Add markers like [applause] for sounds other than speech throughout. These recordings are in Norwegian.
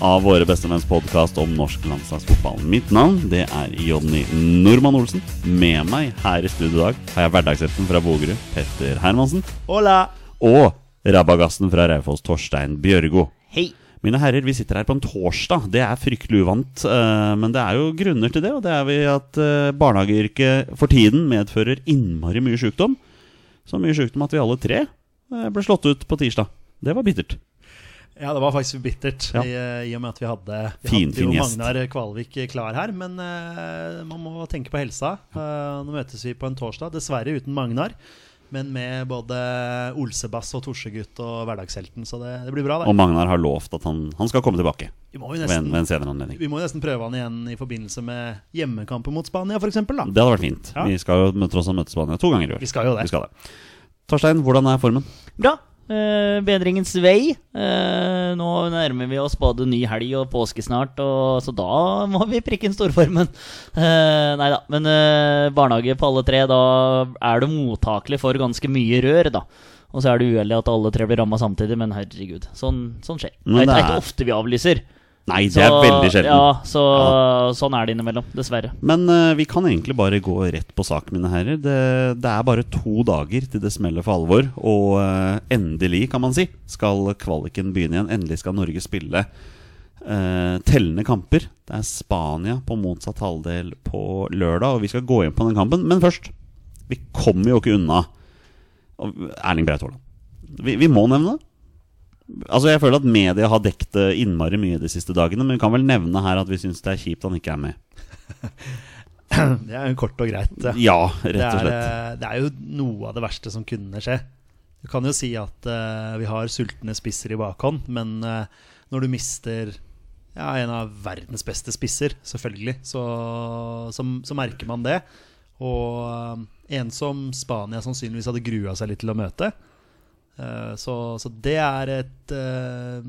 av Våre bestemenns podkast om norsk landslagsfotball. Mitt navn det er Jonny Normann Olsen. Med meg her i studio i dag har jeg hverdagshelten fra Bogerud, Petter Hermansen. Hola! Og rabagassen fra Raufoss, Torstein Bjørgo. Hei! Mine herrer, vi sitter her på en torsdag. Det er fryktelig uvant. eh, Men det er jo grunner til det. Og det er ved at eh, barnehageyrket for tiden medfører innmari mye sykdom. Så mye sykdom at vi alle tre eh, ble slått ut på tirsdag. Det var bittert. Ja, det var faktisk bittert, Ja. i, i og med at vi hadde, vi Fin, hadde jo. Magnar Kvalvik klar her. Men uh, man må tenke på helsa. Uh, nå møtes vi på en torsdag, dessverre uten Magnar. Men med både Olsebass og Torsegutt og hverdagshelten, så det, det blir bra. Og Magnar har lovt at han, han skal komme tilbake Vi må jo ved en, nesten, ved en senere anledning. vi må jo nesten prøve han igjen i forbindelse med hjemmekampen mot Spania, f.eks. Det hadde vært fint. Ja. Vi skal jo møte oss og møte Spania to ganger i år. Vi skal jo det. Vi skal det. Torstein, hvordan er formen? Bra. Eh, bedringens vei. Eh, nå nærmer vi oss både ny helg og påske snart, og, så da må vi prikke inn storformen. Eh, nei da. Men eh, barnehage på alle tre, da er du mottakelig for ganske mye rør, da. Og så er det uheldig at alle tre blir ramma samtidig, men herregud, sånn, sånn skjer. Men det er ikke ofte vi avlyser. Nei, det er veldig sjelden. Ja, så sånn er det innimellom. Dessverre. Men uh, vi kan egentlig bare gå rett på sak, mine herrer. Det, det er bare to dager til det smeller for alvor. Og uh, endelig, kan man si, skal kvaliken begynne igjen. Endelig skal Norge spille uh, tellende kamper. Det er Spania på motsatt halvdel på lørdag, og vi skal gå inn på den kampen. Men først, vi kommer jo ikke unna Erling Braut Haaland. Vi, vi må nevne det. Altså Jeg føler at media har dekt det innmari mye de siste dagene, men vi kan vel nevne her at vi syns det er kjipt han ikke er med. [clears throat] Det er jo kort og greit. ja. Rett og slett. slett. er, det er jo noe av det verste som kunne skje. Du kan jo si at uh, vi har sultne spisser i bakhånd, men uh, når du mister ja, en av verdens beste spisser, selvfølgelig, så, så, så merker man det. Og uh, en som Spania sannsynligvis hadde grua seg litt til å møte. Eh, så, så det er et, eh,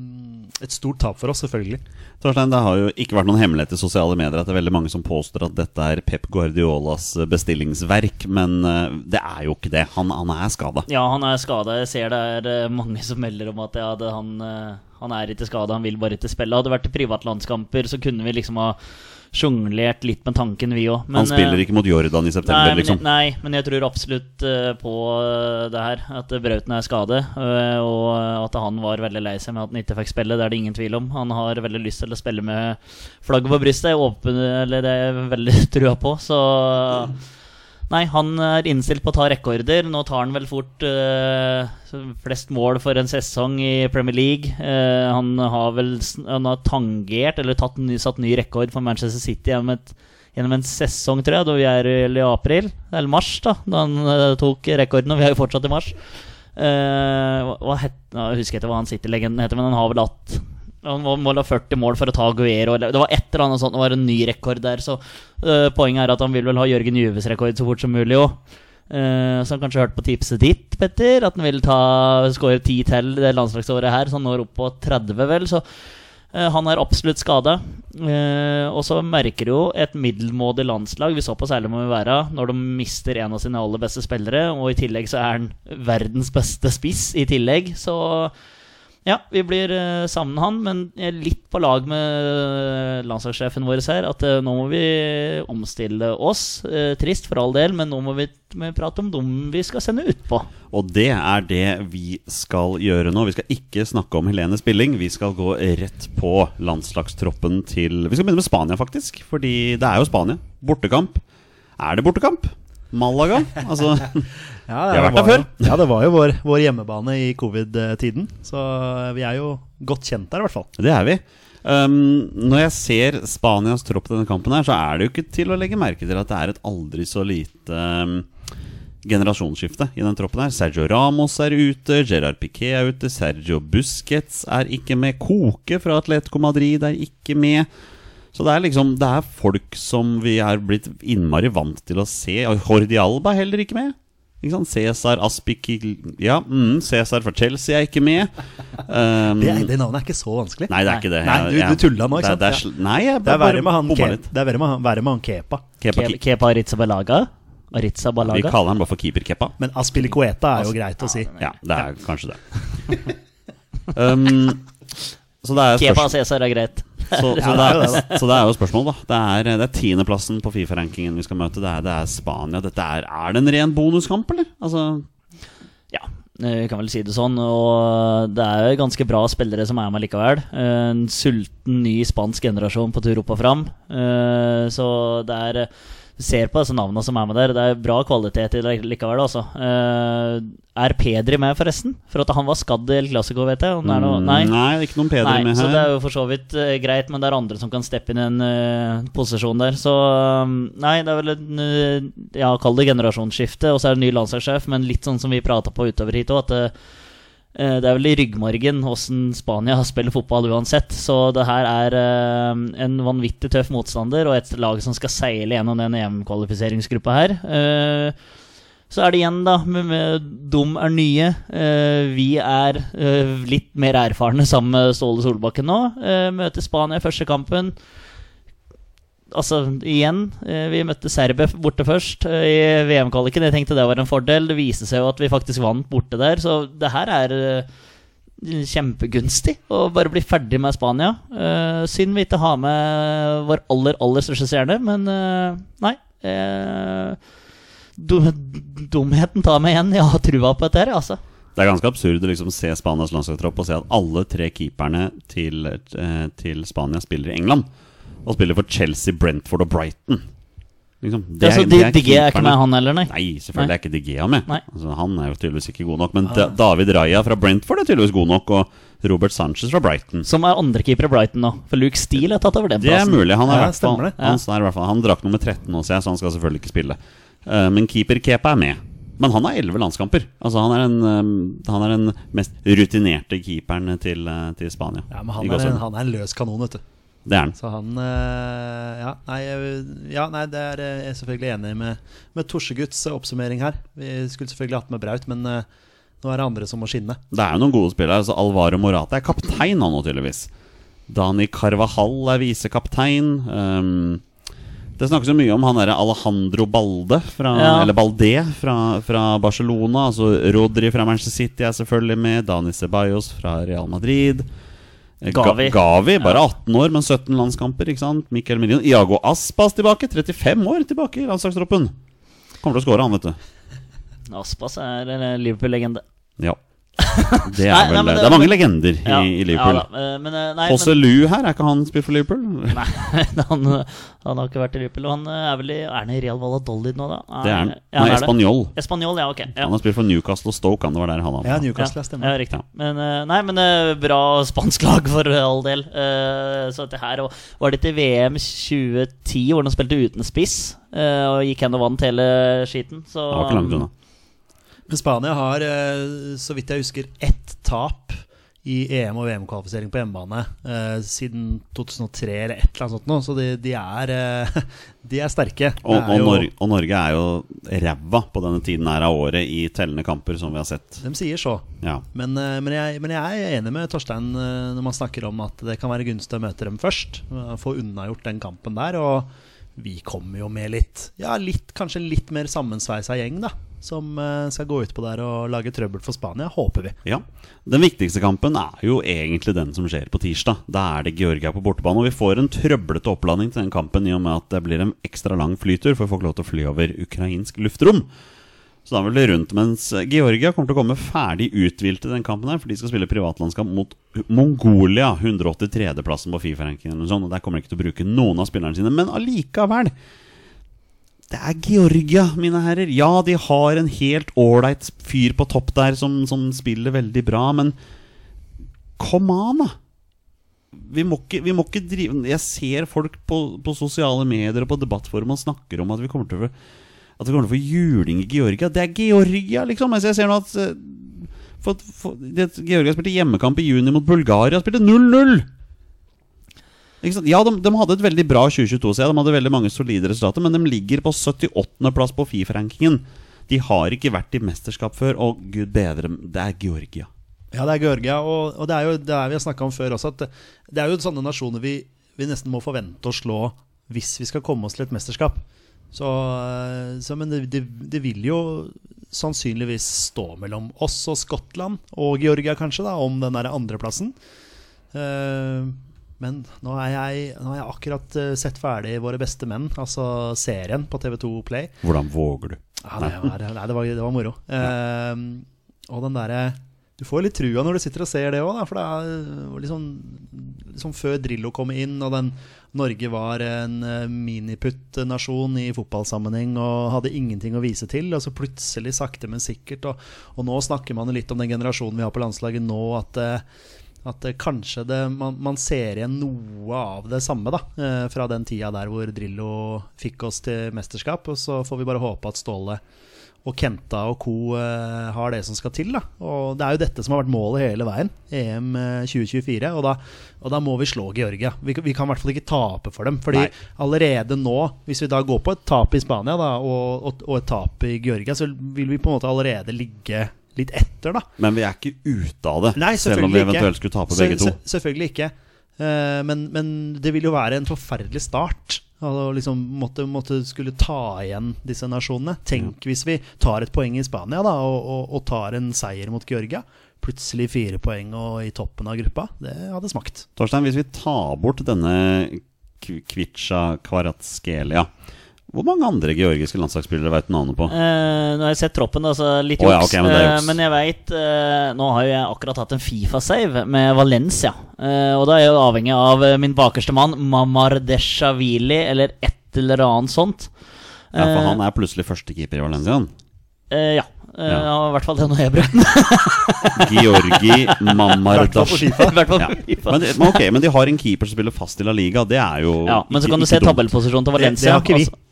et stort tap for oss, selvfølgelig. Torstein, Det har jo ikke vært noen hemmelighet i sosiale medier at det er veldig mange som påstår at dette er Pep Guardiolas bestillingsverk, men eh, det er jo ikke det. Han, han er skada. Ja, han er skada. Jeg ser det er eh, mange som melder om at ja, det, han, eh, han er ikke skada, han vil bare ikke spille. Hadde det vært privatlandskamper, så kunne vi liksom ha sjonglert litt med tanken, vi òg. Han spiller ikke mot Jordan i september, Nei men, liksom. nei, men jeg tror absolutt eh, på eh, det her. At Brauten er skade. eh, og at han var veldig lei seg med at han ikke fikk spille. Det er det ingen tvil om. Han har veldig lyst til å spille med flagget på brystet. Jeg åpen, eller det er jeg veldig [laughs] trua på. Så Nei, han er innstilt på å ta rekorder. Nå tar han vel fort uh, flest mål for en sesong i Premier League. Uh, han har vel han har tangert, eller tatt satt ny rekord for Manchester City gjennom, et, gjennom en sesong, tror jeg, da vi er i april. Eller mars, da, da han uh, tok rekorden. Og vi er jo fortsatt i mars. Hva het, jeg husker ikke hva han City-legenden heter, men han har vel hatt han må må ha 40 mål for å ta Guero. Det var et eller annet sånt, det var en ny rekord der. Så uh, poenget er at han vil vel ha Jørgen Juves rekord så fort som mulig òg. så han kanskje hørte på tipset ditt, Petter, at han vil skåre 10 til det landslagsåret her. Så han når opp på 30, vel. Så øh, han er absolutt skada. og så merker du jo et middelmådig landslag, vi såpass ærlige må vi være, når de mister en av sine aller beste spillere. Og i tillegg så er han verdens beste spiss i tillegg. Så ja, vi blir sammen med han, men jeg er litt på lag med eh, landslagssjefen vår her. At eh, nå må vi omstille oss. Eh, trist for all del, men nå må vi prate om dem vi skal sende utpå. Og det er det vi skal gjøre nå. Vi skal ikke snakke om Helene Spilling. Vi skal gå rett på landslagstroppen til Vi skal begynne med Spania, faktisk. Fordi det er jo Spania. Bortekamp. Er det bortekamp? Malaga. Altså, [laughs] Ja, Vi har vært der før. jo- Ja, det var jo vår, vår hjemmebane i covid-tiden. Så vi er jo godt kjent der, i hvert fall. det er vi. Um, når jeg ser Spanias tropp i denne kampen, her så er det jo ikke til å legge merke til at det er et aldri så lite um, generasjonsskifte i den troppen her. Sergio Ramos er ute, Gerard Piqué er ute, Sergio Busquets er ikke med. Koke fra Atletico Madrid er ikke med. Så det er liksom Det er folk som vi er blitt innmari vant til å se. Og Hordi Alba er heller ikke med. Ikke sant? Cæsar Aspik Ja, mm, Cæsar fra Chelsea er ikke med. Um, [laughs] Det, det navnet er ikke så vanskelig. Nei, det er ikke det. Nei, du- du tulla nå, ikke sant? Det er, nei, jeg bare med det er verre med han, verre med han Kepa. Kepa, Ke- Kepa Aritza Balaga. Vi kaller han bare for keeper Kepa. Men Aspilicueta er jo greit å si. Ja, det er kanskje det. [laughs] um, så det er Kepa. Cæsar er greit. [laughs] Så, så, det er så det er jo spørsmål, da. Det er, det er tiendeplassen på Fifa-rankingen vi skal møte. Det er, det er Spania. Dette er, er det en ren bonuskamp, eller? Altså, Ja, eh, vi kan vel si det sånn. Og det er jo ganske bra spillere som er med likevel. En sulten ny spansk generasjon på tur opp og fram. Eh, Så det er du ser på disse navnene som er med der. Det er bra kvalitet i det likevel. Altså. Eh, Er Pedri med, forresten? For at han var skadd i El Clásico, vet jeg. Er noe, nei. nei, ikke noen Pedri Nei, med så det er jo for så vidt eh, greit, men det er andre som kan steppe inn i en uh, posisjon der. Så um, nei, det er vel en uh, Ja, kall det generasjonsskifte, og så er det ny landslagssjef, men litt sånn som vi prata på utover hit òg, at eh, det er vel i ryggmargen hvordan Spania spiller fotball uansett. Så det her er eh, en vanvittig tøff motstander og et lag som skal seile gjennom den EM-kvalifiseringsgruppa her. Eh, så er det igjen, da. Med, er nye. Eh, vi er eh, litt mer erfarne sammen med Ståle Solbakken nå. Eh, møter Spania første kampen. Altså, igjen. Eh, vi møtte Serbia borte først eh, i VM-kvaliken. Jeg tenkte det var en fordel. Det viste seg jo at vi faktisk vant borte der. Så det her er eh, kjempegunstig å bare bli ferdig med Spania. Uh, synd vi ikke har med vår aller, aller største stjerne, men uh, nei. Uh, dum, dumheten tar meg igjen. Jeg har trua på dette her, altså. Det er ganske absurd å liksom se Spanias landslagstropp og se at alle tre keeperne til, til Spania spiller i England. Og spiller for Chelsea, Brentford og Brighton. Liksom, Det altså, De, de er ikke med, han heller, nei. Nei, selvfølgelig er ikke De Gea med. Altså, han er jo tydeligvis ikke god nok. Men Da- David Raja fra Brentford er tydeligvis god nok, og Robert Sanchez fra Brighton. Som er andrekeeper i Brighton nå. For Luke Steele har tatt over den plassen. Det er mulig. Han, er Ja, stemmer det. han, er i hvert fall, han drakk nummer 13 hos jeg, så han skal selvfølgelig ikke spille. Uh, men keeper Kepa er med. Men han har 11 landskamper. Altså Han er den, eh, han er den mest rutinerte keeperen til, eh, til Spania. Ja, men han er, en, han er en løs kanon, vet du. Det er han. Så han eh, Ja, nei, ja, nei det er eh, jeg selvfølgelig enig med, med Torseguds oppsummering her. Vi skulle selvfølgelig hatt med Braut, men eh, nå er det andre som må skinne. Det er jo noen gode spillere. Altså Alvaro Morata er kaptein han nå, tydeligvis. Dani Carvajal er visekaptein. Um, det snakkes jo mye om han derre Alejandro Balde fra, Ja. Eller Balde fra, fra Barcelona. Altså Rodri fra Manchester City er selvfølgelig med. Dani Ceballos fra Real Madrid. Eh, Ga- Gavi. Gavi, bare 18 år, men 17 landskamper. ikke sant? Mikkel Merino. Iago Aspas tilbake, 35 år tilbake i landslagstroppen. Kommer til å skåre, han, vet du. Aspas er Liverpool-legende. Ja. [laughs] Det er, Nei, vel, nei, det det- er mange legender i, Ja, i Liverpool. Ja, eh, men, eh, Lu her, er ikke han spilt for Liverpool? [laughs] nei [laughs] han, han har ikke vært i Liverpool. og Han eh, er vel i Er han i Real Valladolid nå, da? Det er han. Ja, Nei, er det. Espanjol. Ja, ok. Ja. Han har spilt for Newcastle og Stoke, han. Det var der han Ja, havna. Newcastle Ja, ja, riktig. Ja. Men, nei, men bra spansk lag for all del. Eh, så dette her og Var det til VM 2010 hvor de spilte uten spiss eh, og gikk hen og vant hele skiten? Så det var ikke langt unna. Spania har, eh, så vidt jeg husker, ett tap i EM- og VM-kvalifisering på hjemmebane eh, siden 2003 eller et eller annet sånt noe. Så de, de, er, eh, de er sterke. Og, er og, Norge, og Norge er jo ræva på denne tiden her av året i tellende kamper, som vi har sett. De sier så. Ja. Men, men, jeg, men jeg er enig med Torstein når man snakker om at det kan være gunstig å møte dem først. Få unnagjort den kampen der. Og vi kommer jo med litt Ja, litt, kanskje litt mer sammensveisa gjeng, da. Som eh, skal gå utpå der og lage trøbbel for Spania, håper vi. ja. Den viktigste kampen er jo egentlig den som skjer på tirsdag. Da er det Georgia på bortebane. Og vi får en trøblete opplanding til den kampen i og med at det blir en ekstra lang flytur for få lov til å fly over ukrainsk luftrom. Så da vil det rundt Mens Georgia kommer til å komme ferdig uthvilt i den kampen her, for de skal spille privatlandskamp mot Mongolia, 183.-plassen på Fifa-rankingen. Og der kommer de ikke til å bruke noen av spillerne sine. Men allikevel Det er Georgia, mine herrer. Ja, de har en helt ålreit fyr på topp der som, som spiller veldig bra, men come on, da! Vi må, ikke, vi må ikke drive Jeg ser folk på, på sosiale medier og på debattforum og snakker om at vi kommer til å At vi kommer til å få juling i Georgia. Det er Georgia, liksom! Altså, jeg ser nå at eh, for, for, det, Georgia spilte hjemmekamp i juni mot Bulgaria. Spilte 0-0! Ja, de, de hadde et veldig bra 2022, så ja, de hadde veldig mange solide resultater, men de ligger på 78.-plass på Fifa-rankingen. De har ikke vært i mesterskap før, og gud bedre, det er Georgia. Ja, det er Georgia, og, og det er jo det er vi har snakka om før også, at det, er jo sånne nasjoner vi, vi nesten må forvente å slå hvis vi skal komme oss til et mesterskap. Så, eh, så men det, det, det vil jo sannsynligvis stå mellom oss og Skottland, og Georgia kanskje, da, om den der andreplassen. Uh, men nå, har jeg, nå jeg akkurat eh, sett ferdig Våre beste menn, altså serien på TV2 Play. Hvordan våger du? Ja, det, var, nei, det, var, det var moro. Eh, og den derre Du får litt trua når du sitter og ser det òg, for det er liksom, liksom før Drillo kom inn, og den Norge var en miniputt-nasjon i fotballsammenheng og hadde ingenting å vise til. Og så plutselig, sakte, men sikkert. Og, og nå snakker man litt om den generasjonen vi har på landslaget nå, at eh, at eh, kanskje det, man, man, ser igjen noe av det samme da, eh, fra den tida der hvor Drillo fikk oss til mesterskap. Og så får vi bare håpe at Ståle og Kenta og co. Eh, har det som skal til. da Og Det er jo dette som har vært målet hele veien. EM 2024. Og da, og da må vi slå Georgia. Vi, vi, kan i hvert fall ikke tape for dem. Fordi Nei. allerede nå, hvis vi da går på et tap i Spania da, og, og, og et tap i Georgia, så vil vi på en måte allerede ligge litt etter, da. Men vi er ikke ute av det, Nei, selv om vi eventuelt skulle tape begge to. Selvfølgelig ikke. Uh, men, men, det vil jo være en forferdelig start. Å liksom måtte, måtte, skulle ta igjen disse nasjonene. Tenk hvis vi tar et poeng i Spania da, og, og, og tar en seier mot Georgia. Plutselig fire poeng og i toppen av gruppa. Det hadde smakt. Torstein, hvis vi tar bort denne Kvitsja Kvaratskelia hvor mange andre georgiske landslagsspillere vet du navnet på? Eh, nå har jeg sett troppen, altså litt juks. Oh, ja, okay, men, eh, men, jeg veit eh, Nå har jo jeg akkurat hatt en Fifa-save med Valencia. Eh, og da er jeg jo avhengig av eh, min bakerste mann, Mamar Deshavili, eller et eller annet sånt. ja, for han er plutselig førstekeeper i Valencia? ja. Ja. ja. I hvert fall det når jeg brukte den. [laughs] Georgi Mamardash. [laughs] Ja. Men, men, ok, men de har en keeper som spiller fast i La Liga. Det er jo Ja, Men så kan du se tabellposisjonen til Valencia. Det, det har ikke vi. Altså,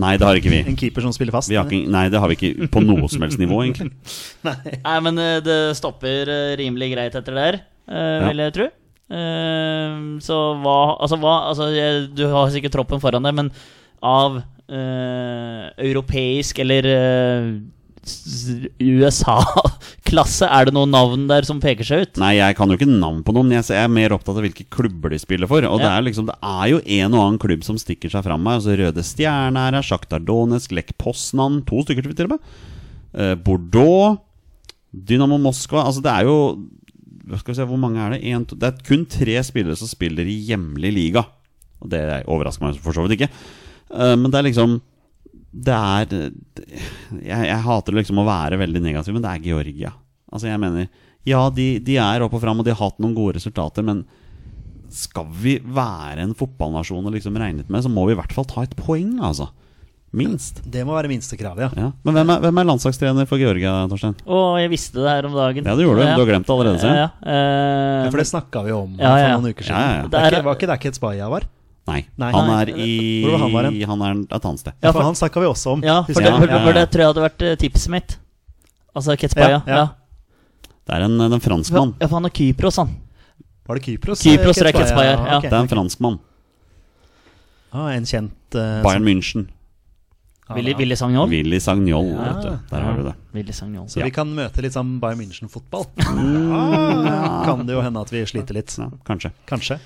Nei, det har ikke vi. En keeper som spiller fast? Ikke, nei, det har vi ikke på noe som helst nivå, egentlig. [laughs] nei. nei. men eh, det stopper eh, rimelig greit etter der, uh, vil jeg tro. Uh, så hva Altså, hva altså, jeg, Du har sikkert troppen foran deg, men av uh, europeisk eller USA-klasse? Er det noen navn der som peker seg ut? Nei, jeg kan jo ikke navn på noen. Jeg er mer opptatt av hvilke klubber de spiller for. Og ja. det, er liksom, det er jo en og annen klubb som stikker seg fram her. Altså Røde Stjerne er her, Sjaktar Donetsk, Lech Poznan To stykker til og med. Uh, Bordeaux, Dynamo Moskva Altså det er jo skal vi se, Hvor mange er det? En, to, det er kun tre spillere som spiller i hjemlig liga. Og det overrasker meg for så vidt ikke. Uh, men det er liksom det er jeg, jeg, hater liksom å være veldig negativ, men det er Georgia. Altså jeg mener Ja, de, de er opp og fram, og de har hatt noen gode resultater, men skal vi være en fotballnasjon og liksom regnet med, så må vi i hvert fall ta et poeng, altså. Minst. Det må være minstekravet, ja. ja. Men hvem er, hvem er, landslagstrener for Georgia, Torstein? Å, jeg visste det her om dagen. Ja, det gjorde du. Ja. Du har glemt det allerede, Ja, ja. Uh, for det snakka vi om for noen uker siden. Det er, var ikke det ikke et Spaya var? Nei. Nei. Han er i Hvor var han var Han er et annet sted. Ja, for han snakka vi også om. Ja, for det, for, for det tror jeg hadde vært eh, tipset mitt. Altså Ketspaya. Ja, ja. Det er en, en franskmann. Ja, for han er Kypros, han. Var det Kypros? Kypros er Ketspaya, ja. Okay. Det er en franskmann. Ah, en kjent uh, Bayern München. Willy, Willy Sagnol? Willy Sagnol, vet du. Der har du det. Willy Sagnol. Så vi kan møte litt sånn Bayern München-fotball. ah, kan det jo hende at vi sliter litt. kanskje. Kanskje.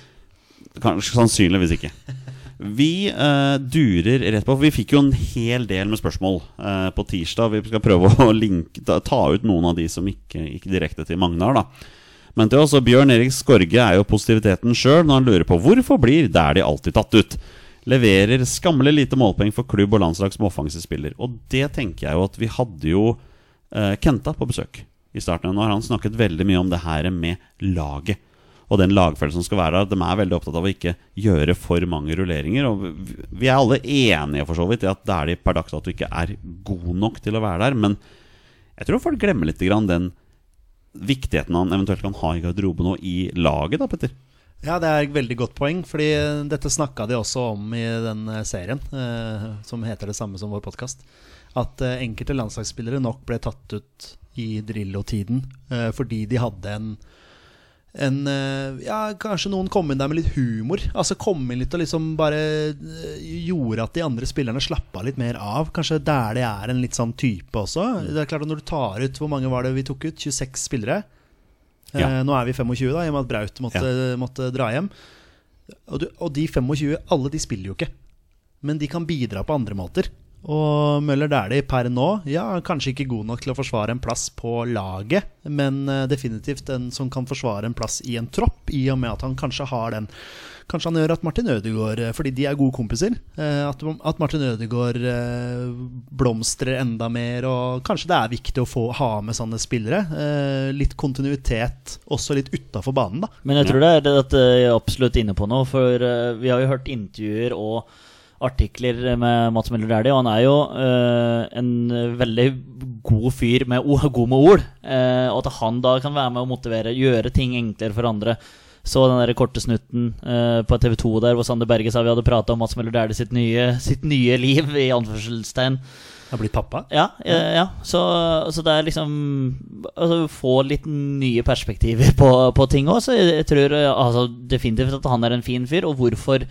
Kanskje sannsynligvis ikke. Vi uh, durer rett på, for vi fikk jo en hel del med spørsmål uh, på tirsdag. Vi skal prøve å linke, ta, ta, ut noen av de som ikke gikk direkte til Magnar. da Men til oss, Bjørn Erik Skorge er jo positiviteten sjøl når han lurer på hvorfor blir der de alltid tatt ut. Leverer skammelig lite målpoeng for klubb og landslag som offensivspiller. Og det tenker jeg jo at vi hadde jo uh, Kenta på besøk i starten. Nå har han snakket veldig mye om det her med laget. Og den lagfølelsen som skal være der. De er veldig opptatt av å ikke gjøre for mange rulleringer. Og vi- er alle enige for så vidt i at det er de per dags at du ikke er god nok til å være der. Men jeg tror folk glemmer litt den viktigheten han eventuelt kan ha i garderoben og i laget, da, Petter. Ja, det er et veldig godt poeng, fordi dette snakka de også om i den eh, serien, eh, som heter det samme som vår podkast. At eh, enkelte landslagsspillere nok ble tatt ut i Drillo-tiden eh, fordi de hadde en en, eh, ja, Kanskje noen kom inn der med litt humor. Altså Kom inn litt og liksom bare eh, gjorde at de andre spillerne slappa litt mer av. Kanskje der det er en litt sånn type også. Det er klart at Når du tar ut Hvor mange var det vi tok ut? 26 spillere? Ja. Eh, nå er vi 25, da, i og med at Braut måtte, måtte dra hjem. Og, du, og de 25, alle de spiller jo ikke. Men de kan bidra på andre måter. Og Møller Dæhlie per nå, ja, kanskje ikke god nok til å forsvare en plass på laget, men eh, definitivt en som kan forsvare en plass i en tropp, i og med at han kanskje har den Kanskje han gjør at Martin Ødegaard, eh, fordi de er gode kompiser, eh, at, Martin Ødegaard blomstrer enda mer, og kanskje det er viktig å få ha med sånne spillere. Litt kontinuitet også litt utafor banen, da. Men jeg tror det er det at jeg er absolutt inne på noe, for vi har jo hørt intervjuer og artikler med Mats Møller Dæhlie, og han er jo eh, en veldig god fyr, med, [laughs] god med ord. eh, og at han da kan være med å motivere, gjøre ting enklere for andre. Så den der korte snutten eh, på TV 2 der hvor Sander Berge sa vi hadde prata om Mats Møller Dæhlie sitt sitt nye liv, i anførselstegn. Har blitt pappa. Ja, ja, ja. Så, så det er liksom altså, Få litt nye perspektiver på, på ting òg. Så jeg, jeg tror altså, definitivt at han er en fin fyr. Og hvorfor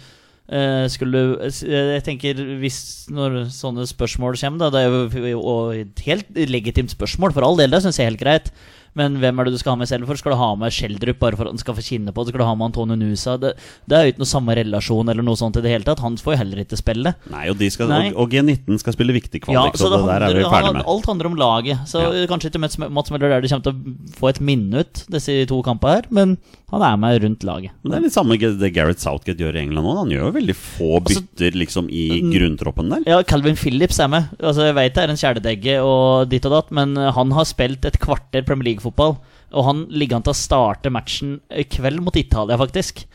eh, skulle du Jeg tenker hvis når sånne spørsmål kommer, da, det er jo et helt legitimt spørsmål, for all del, det syns jeg er helt greit. Men hvem er det du skal ha med selv for? Skal du ha med Schjelderup bare for at han skal få kinne på det? Skal du ha med Antonio Nusa? Det, det er jo ikke noe samme relasjon eller noe sånt i det hele tatt. Han får jo heller ikke spille. Nei, og, de skal, Nei. og, og G19 skal spille viktig Ja, kvalik, så så det det der er vi ferdig med. alt handler om laget. Så Ja. kanskje ikke Mats Møller der du kommer til å få et minutt disse to kampene her, men han er med rundt laget. Men det er litt samme det Gareth Southgate gjør i England nå. Han gjør jo veldig få Altså, bytter liksom i grunntroppen der. Ja, Calvin Phillips er med. Altså, jeg vet det er en kjæledegge og ditt og datt, men han har spilt et kvarter Premier League-fotball, og han ligger an til å starte matchen i kveld mot Italia, faktisk.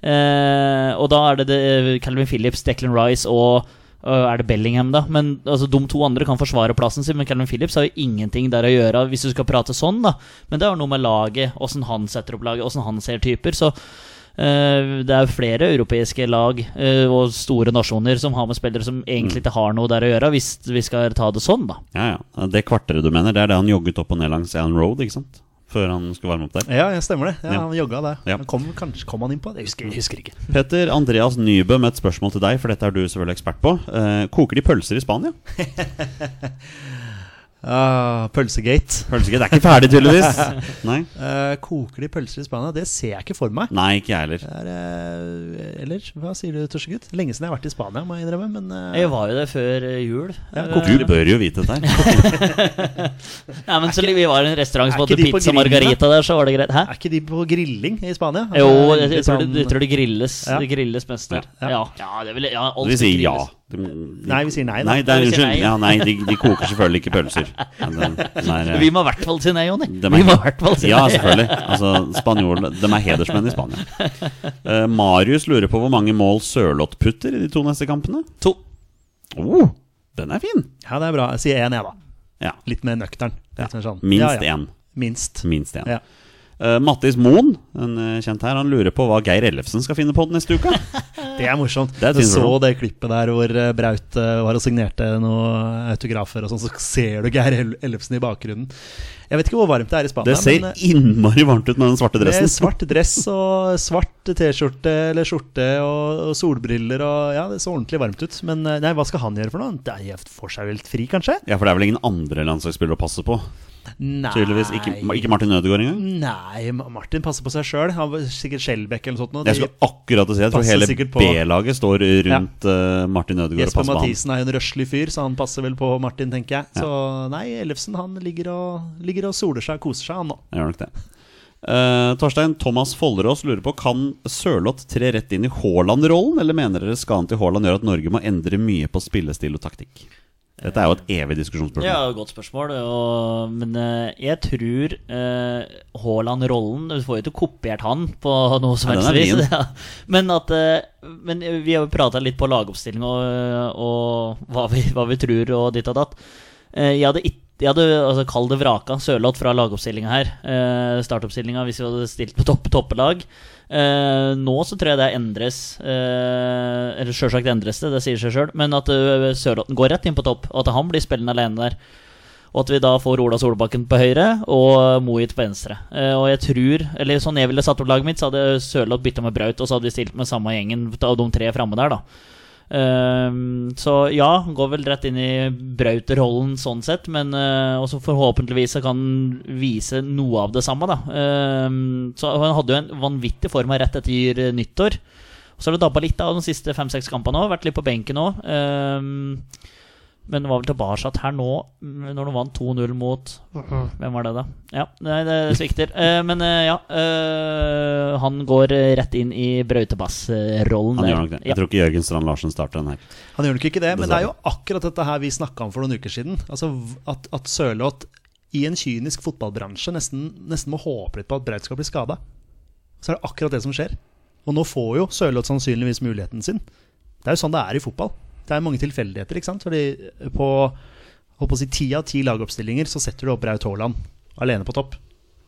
Eh, og da er det, det Calvin Phillips, Declan Rice og og er det Bellingham, da? Men altså, De to andre kan forsvare plassen sin, men Calvin Phillips har jo ingenting der å gjøre, hvis du skal prate sånn, da. Men det har noe med laget, åssen han setter opp laget, åssen han ser typer. Så eh, det er flere europeiske lag eh, og store nasjoner som har med spillere som egentlig ikke har noe der å gjøre, hvis vi skal ta det sånn, da. Ja, ja. Det kvarteret du mener, det er det han jogget opp og ned langs Allen Road, ikke sant? Før han skulle varme opp der. Ja, jeg stemmer det. Ja, Ja. Han jogga der. Ja. Kom, kanskje kom han inn på det? Jeg husker, jeg husker ikke. Petter Andreas Nybø med et spørsmål til deg, for dette er du selvfølgelig ekspert på. Eh, koker de pølser i Spania? [laughs] Ah, pølsegate. Pølsegate er ikke ferdig, tydeligvis. [laughs] Nei, Uh, koker de pølser i Spania? Det ser jeg ikke for meg. Nei ikke jeg heller. Er, uh, eller hva sier du, tørstegutt? Lenge siden jeg har vært i Spania, må jeg innrømme. Men eh, Jeg var jo der før eh, jul. Ja, Eh, Du bør jo vite dette her. ja, men så vi var i en restaurant som hadde ikke pizza margarita der, så var det greit. Hæ? er ikke de på grilling i Spania? Jo, Altså, jeg, jeg, tror det, sånn- jeg tror det grilles. Ja. Det grilles mest der. Ja. Ja, ja, det vil, ja alt Vi sier ja. De, de, Nei, vi sier nei, da. Nei, er, unnskyld. nei. Ja, nei, de, de koker selvfølgelig ikke pølser. Er, eh, Vi må i hvert fall si nei, Jonny. Vi må i hvert fall si nei. Ja, selvfølgelig. Altså, spanjol, de er hedersmenn i Spania. Uh, Marius lurer på hvor mange mål Sørloth putter i de to neste kampene. To. Oh, den er fin! Ja, det er bra. Jeg sier én, jeg, da. Ja, Litt mer nøktern. Litt ja. sånn. Minst Ja, ja. én. Minst. Minst én. Ja. Eh, Mattis Moen, en eh, kjent her, han lurer på hva Geir Ellefsen skal finne på den neste uka. [laughs] Det er morsomt. Det er du så det klippet der hvor eh, Braut var og signerte noen autografer, og sånn, så ser du Geir Ellefsen i bakgrunnen. Jeg vet ikke hvor varmt det er i Spania. Det ser men, innmari varmt ut med den svarte dressen. med er svart dress og svart T-skjorte eller skjorte og, og solbriller og Ja, det så ordentlig varmt ut. Men nei, hva skal han gjøre for noe? Nei, får seg vel fri, kanskje? Ja, for det er vel ingen andre landslagsspillere å passe på? Nei Tydeligvis ikke, ikke Martin Ødegaard engang? Nei, Martin passer på seg sjøl. Sikkert Skjelbekk eller noe sånt. Jeg skulle akkurat å si Jeg tror hele B-laget står rundt ja. Martin Ødegaard og Jesper passer på han. Mathisen er jo en røslig fyr, så han passer vel på Martin, tenker jeg. Så nei, Ellefsen han ligger og, ligger og soler seg og koser seg, han nå. Gjør nok det. Uh, Torstein Thomas Follerås lurer på Kan Sørloth tre rett inn i Haaland-rollen, eller mener dere skaden til Haaland gjør at Norge må endre mye på spillestil og taktikk? Dette er jo et evig diskusjonsspørsmål. Ja, godt spørsmål. Og, men eh, jeg tror eh, Haaland-rollen Du får jo ikke kopiert han på noe som helst vis. [laughs] Ja. Men, at, eh, men vi har jo prata litt på lagoppstilling og, og hva, vi, hva vi tror og ditt og datt. Jeg hadde ikke jeg hadde altså, kall det vraka Sørloth fra lagoppstillinga her. Eh, startoppstillinga hvis vi hadde stilt på topp, toppelag. Eh, nå så tror jeg det endres eh, Eller sjølsagt endres det, det sier seg sjøl. Men at uh, Sørlotten går rett inn på topp, og at han blir spillende alene der. Og at vi da får Ola Solbakken på høyre og Moit på venstre. Eh, og jeg tror, eller sånn jeg ville satt opp laget mitt, så hadde Sørloth bytta med Braut, og så hadde vi stilt med samme gjengen av de tre framme der, da. Ehm, så ja, går vel rett inn i Brauter-rollen sånn sett, men uh, også forhåpentligvis kan han vise noe av det samme, da. Ehm, så han hadde jo en vanvittig form av rett etter nyttår. Så har det dabba litt av de siste fem-seks kampene òg. Vært litt på benken òg. Men var vel tilbake her nå, mm, når de vant 2-0 mot Hvem var det, da? Ja, nei, det svikter. Eh, men eh, ja, eh, han går rett inn i brøytebassrollen. Han gjør nok det. Ja. Jeg tror ikke Jørgen Strand Larsen starter den her. Han gjør nok ikke det, men det er jo akkurat dette her vi snakka om for noen uker siden. Altså At, at Sørloth i en kynisk fotballbransje nesten, nesten må håpe litt på at Braut skal bli skada. Så er det akkurat det som skjer. Og nå får jo Sørloth sannsynligvis muligheten sin. Det er jo sånn det er i fotball. Det er mange tilfeldigheter, ikke sant. Fordi på holdt på å si ti av ti lagoppstillinger så setter du opp Braut Haaland alene på topp.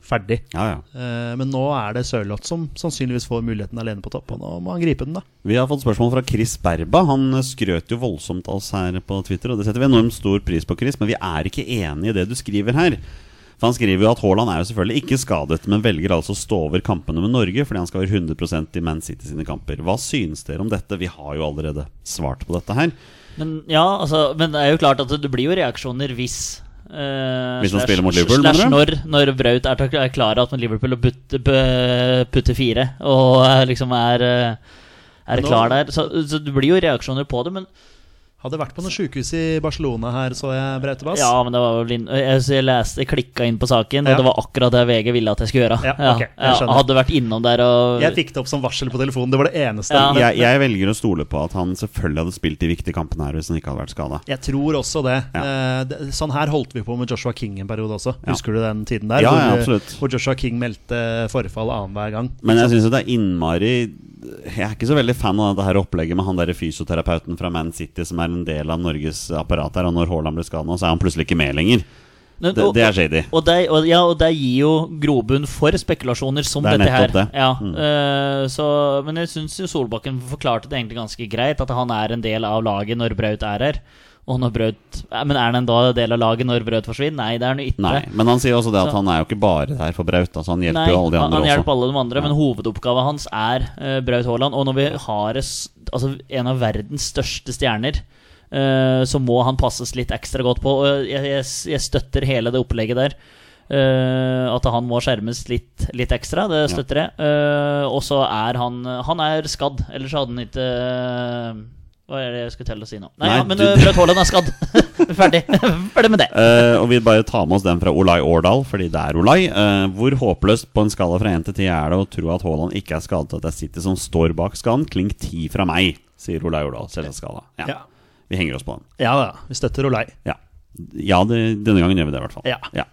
Ferdig. Ja, ja. Eh, Men nå er det Sørloth som sannsynligvis får muligheten alene på topp, og nå må han gripe den, da. Vi har fått spørsmål fra Chris Berba. Han skrøt jo voldsomt av oss her på Twitter, og det setter vi enormt stor pris på, Chris, men vi er ikke enig i det du skriver her. For Han skriver jo at Haaland er jo selvfølgelig ikke skadet, men velger altså å stå over kampene med Norge fordi han skal være 100% i Man City sine kamper. Hva synes dere om dette? Vi har jo allerede svart på dette her. Men ja, altså, men det er jo klart at det blir jo reaksjoner hvis Uh, Hvis slash- spiller mot Liverpool, Slash når, når Braut er, er klar at Liverpool putter putte, fire, og liksom er, eh, er klar der. Så, så det blir jo reaksjoner på det, men Hadde vært på noe sjukehus i Barcelona her, så jeg, Brautebass. Ja, men det var vel inn, jeg, så jeg leste, jeg klikka inn på saken, Ja. og det var akkurat det VG ville at jeg skulle gjøre. Ja, ok, jeg jeg skjønner. hadde vært innom der og Jeg fikk det opp som varsel på telefonen. Det var det eneste. Ja. Jeg, jeg velger å stole på at han selvfølgelig hadde spilt de viktige kampene her hvis han ikke hadde vært skada. jeg tror også det. Ja. Eh. Sånn her holdt vi på med Joshua King en periode også. Ja. Husker du den tiden der? Ja, hvor, ja, absolutt. hvor Joshua King meldte forfall annenhver gang. Men jeg syns det er innmari Jeg er ikke så veldig fan av dette her opplegget med han der fysioterapeuten fra Man City som er en del av Norges apparat her, og når Haaland blir skada nå, så er han plutselig ikke med lenger. Men- Det, det er shady. Og det, og, ja, og det gir jo grobunn for spekulasjoner som Det er dette her. det. Ja, Mm. uh, så, men jeg syns Solbakken forklarte det egentlig ganske greit, at han er en del av laget når Braut er her. Og når Braut Men er han da en del av laget når Braut forsvinner? Nei, det er han ytre. Nei, men han sier også det at Så- han er jo ikke bare der for Braut. Altså han hjelper Nei, jo alle de han, andre han hjelper også. alle de andre, Ja. men hovedoppgaven hans er uh, Braut Haaland. Og når vi har altså, en av verdens største stjerner, uh, så må han passes litt ekstra godt på. Og jeg, jeg, jeg støtter hele det opplegget der. Uh, at han må skjermes litt, litt ekstra, det støtter jeg. Og så er han Han er skadd, ellers hadde han ikke Hva er det jeg skulle telle å si nå? Nei, Nei, ja, men du- eh, Braut Haaland er skadd. [laughs] Ferdig. [laughs] Ferdig med det. Uh, og vi bare tar med oss den fra Olai Årdal, fordi det er Olai. Uh, hvor håpløst på en skala fra 1 til 10 er det å tro at Haaland ikke er skadet, at det er City som står bak skaden? Klink 10 fra meg, sier Olai Årdal. Selvskala. Ja. Ja. Vi henger oss på den. Ja da, vi støtter Olai. Ja, ja det, denne gangen gjør vi det i hvert fall. Ja.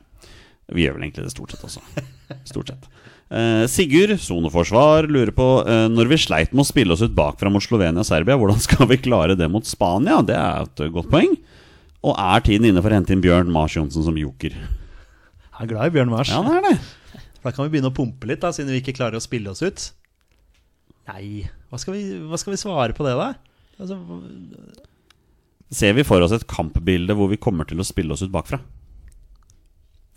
Vi gjør vel egentlig det stort sett også. [laughs] Stort sett. Eh, Sigurd, soneforsvar, lurer på eh, når vi sleit med å spille oss ut bakfra mot Slovenia og Serbia, hvordan [laughs] skal vi klare det mot Spania? Det er et godt poeng. Og er tiden inne for å hente inn Bjørn Mars Johnsen som joker? Jeg er glad i Bjørn Mars. Ja, det er det. Da kan vi begynne å pumpe litt, da, siden vi ikke klarer å spille oss ut. Nei, hva skal vi, hva skal vi svare på det, da? Altså, Ser vi for oss et kampbilde hvor vi kommer til å spille oss ut bakfra?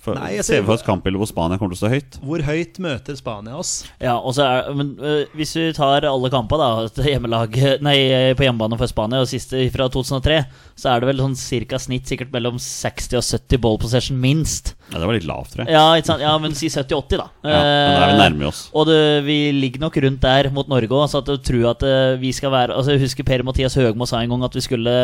For, Nei, jeg ser for oss et kampbilde hvor Spania kommer til å stå høyt? hvor høyt møter Spania oss? Ja, og så er, men uh, Hvis vi tar alle kampene da [laughs] hjemmelag, nei, på hjemmebane for Spania, og siste fra 2003, så er det vel sånn cirka snitt sikkert mellom 60 og 70 ball possession, minst. Ja, Det var litt lavt, tror jeg. Ja, ja men si 70-80, da. Ja, men da er vi Eh, nærme oss. Og det, vi ligger nok rundt der mot Norge òg, så at jeg tror at vi skal være Altså Jeg husker Per-Mathias Høgmo sa en gang at vi skulle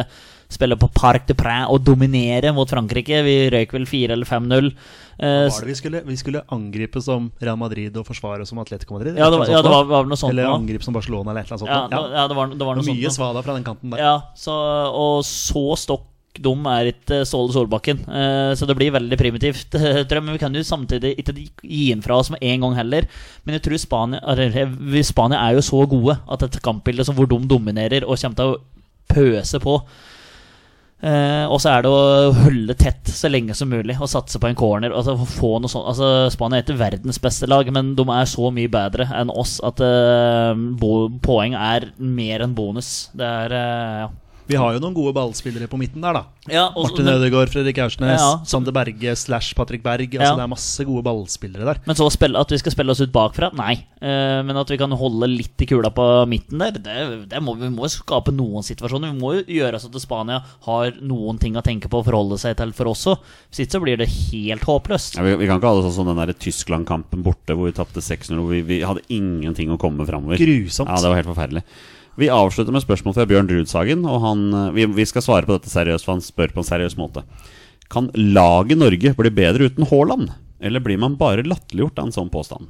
spille på Parc de Prin og dominere mot Frankrike. Vi røyk vel 4 eller 5-0. Eh, vi skulle, vi skulle angripe som Real Madrid og forsvare som Atletico Madrid? ja, det var, ja, det var, var noe sånt. Eller angripe som Barcelona, eller et eller annet sånt. Ja, det, ja, det var, det var noe, noe mye sånt. svada fra den kanten der. Ja, så, og så stokk dum er ikke Ståle Solbakken. Eh, så det blir veldig primitivt. [laughs] eh, Men vi kan jo samtidig ikke gi inn fra oss med en gang heller. Men jeg tror Spania, eh, Spania er jo så gode at et kampbilde som hvor de dominerer og kommer til å pøse på Eh, og så er det å holde tett så lenge som mulig og satse på en corner. Altså, få noe sånt. Altså, Spania er ikke verdens beste lag, men de er så mye bedre enn oss at eh, poeng er mer enn bonus. Det er eh, ja. Vi har jo noen gode ballspillere på midten der, da. Ja, også, Martin Ødegaard, Fredrik Aursnes, Ja. Sander Berge slash Patrick Berg. Altså Ja. Det er masse gode ballspillere der. Men så spille, at vi skal spille oss ut bakfra? Nei. Uh, men at vi kan holde litt i kula på midten der, det, det må, vi må jo skape noen situasjoner. Vi må jo gjøre så at Spania har noen ting å tenke på og forholde seg til for oss òg. Hvis ikke så blir det helt håpløst. Ja, vi, vi kan ikke ha det sånn som den der Tyskland-kampen borte hvor vi tapte 6-0. Vi, vi hadde ingenting å komme med framover. Grusomt. Ja, det var helt forferdelig. Vi avslutter med spørsmål fra Bjørn Rudsagen. Og han, eh, vi, vi skal svare på dette seriøst, for han spør på en seriøs måte. Kan laget Norge bli bedre uten Haaland? Eller blir man bare latterliggjort av en sånn påstand?